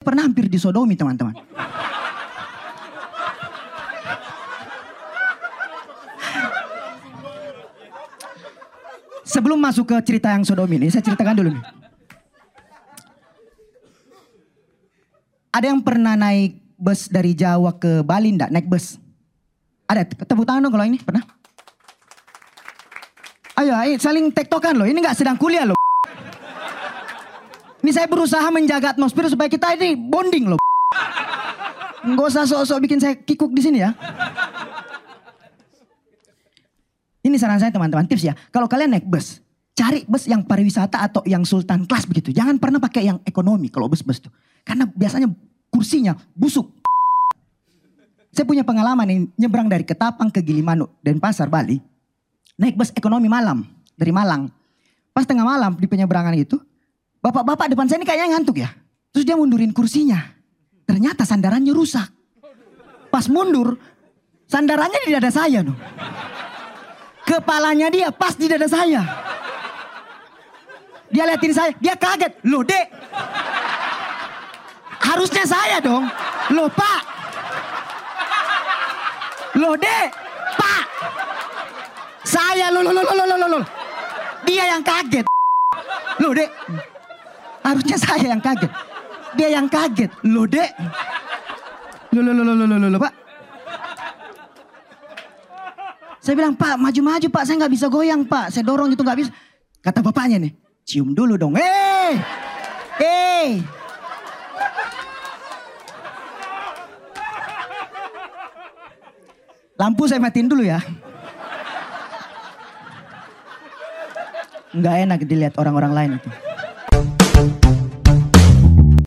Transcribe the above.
pernah hampir disodomi teman-teman. Sebelum masuk ke cerita yang sodomi ini, saya ceritakan dulu nih. Ada yang pernah naik bus dari Jawa ke Bali enggak? Naik bus? Ada, tepuk tangan dong kalau ini, pernah? Ayo, ayo saling tektokan loh, ini nggak sedang kuliah loh. Ini saya berusaha menjaga atmosfer supaya kita ini bonding loh. Nggak usah sok-sok bikin saya kikuk di sini ya. Ini saran saya teman-teman, tips ya. Kalau kalian naik bus, cari bus yang pariwisata atau yang sultan kelas begitu. Jangan pernah pakai yang ekonomi kalau bus-bus tuh. Karena biasanya kursinya busuk. Saya punya pengalaman nih, nyebrang dari Ketapang ke Gilimanuk dan Pasar Bali. Naik bus ekonomi malam, dari Malang. Pas tengah malam di penyeberangan itu, bapak-bapak depan saya ini kayaknya ngantuk ya. Terus dia mundurin kursinya. Ternyata sandarannya rusak. Pas mundur, sandarannya di dada saya. No. Kepalanya dia pas di dada saya. Dia liatin saya, dia kaget. Loh dek, harusnya saya dong. Loh pak. Loh dek, pak. Saya loh loh loh loh loh loh. Dia yang kaget. Loh dek, harusnya saya yang kaget. Dia yang kaget. Loh dek. Loh loh loh loh loh loh loh pak. Saya bilang, Pak maju-maju Pak, saya nggak bisa goyang Pak. Saya dorong itu nggak bisa. Kata bapaknya nih, cium dulu dong. Eh, eh. Lampu saya matiin dulu ya. Nggak enak dilihat orang-orang lain itu.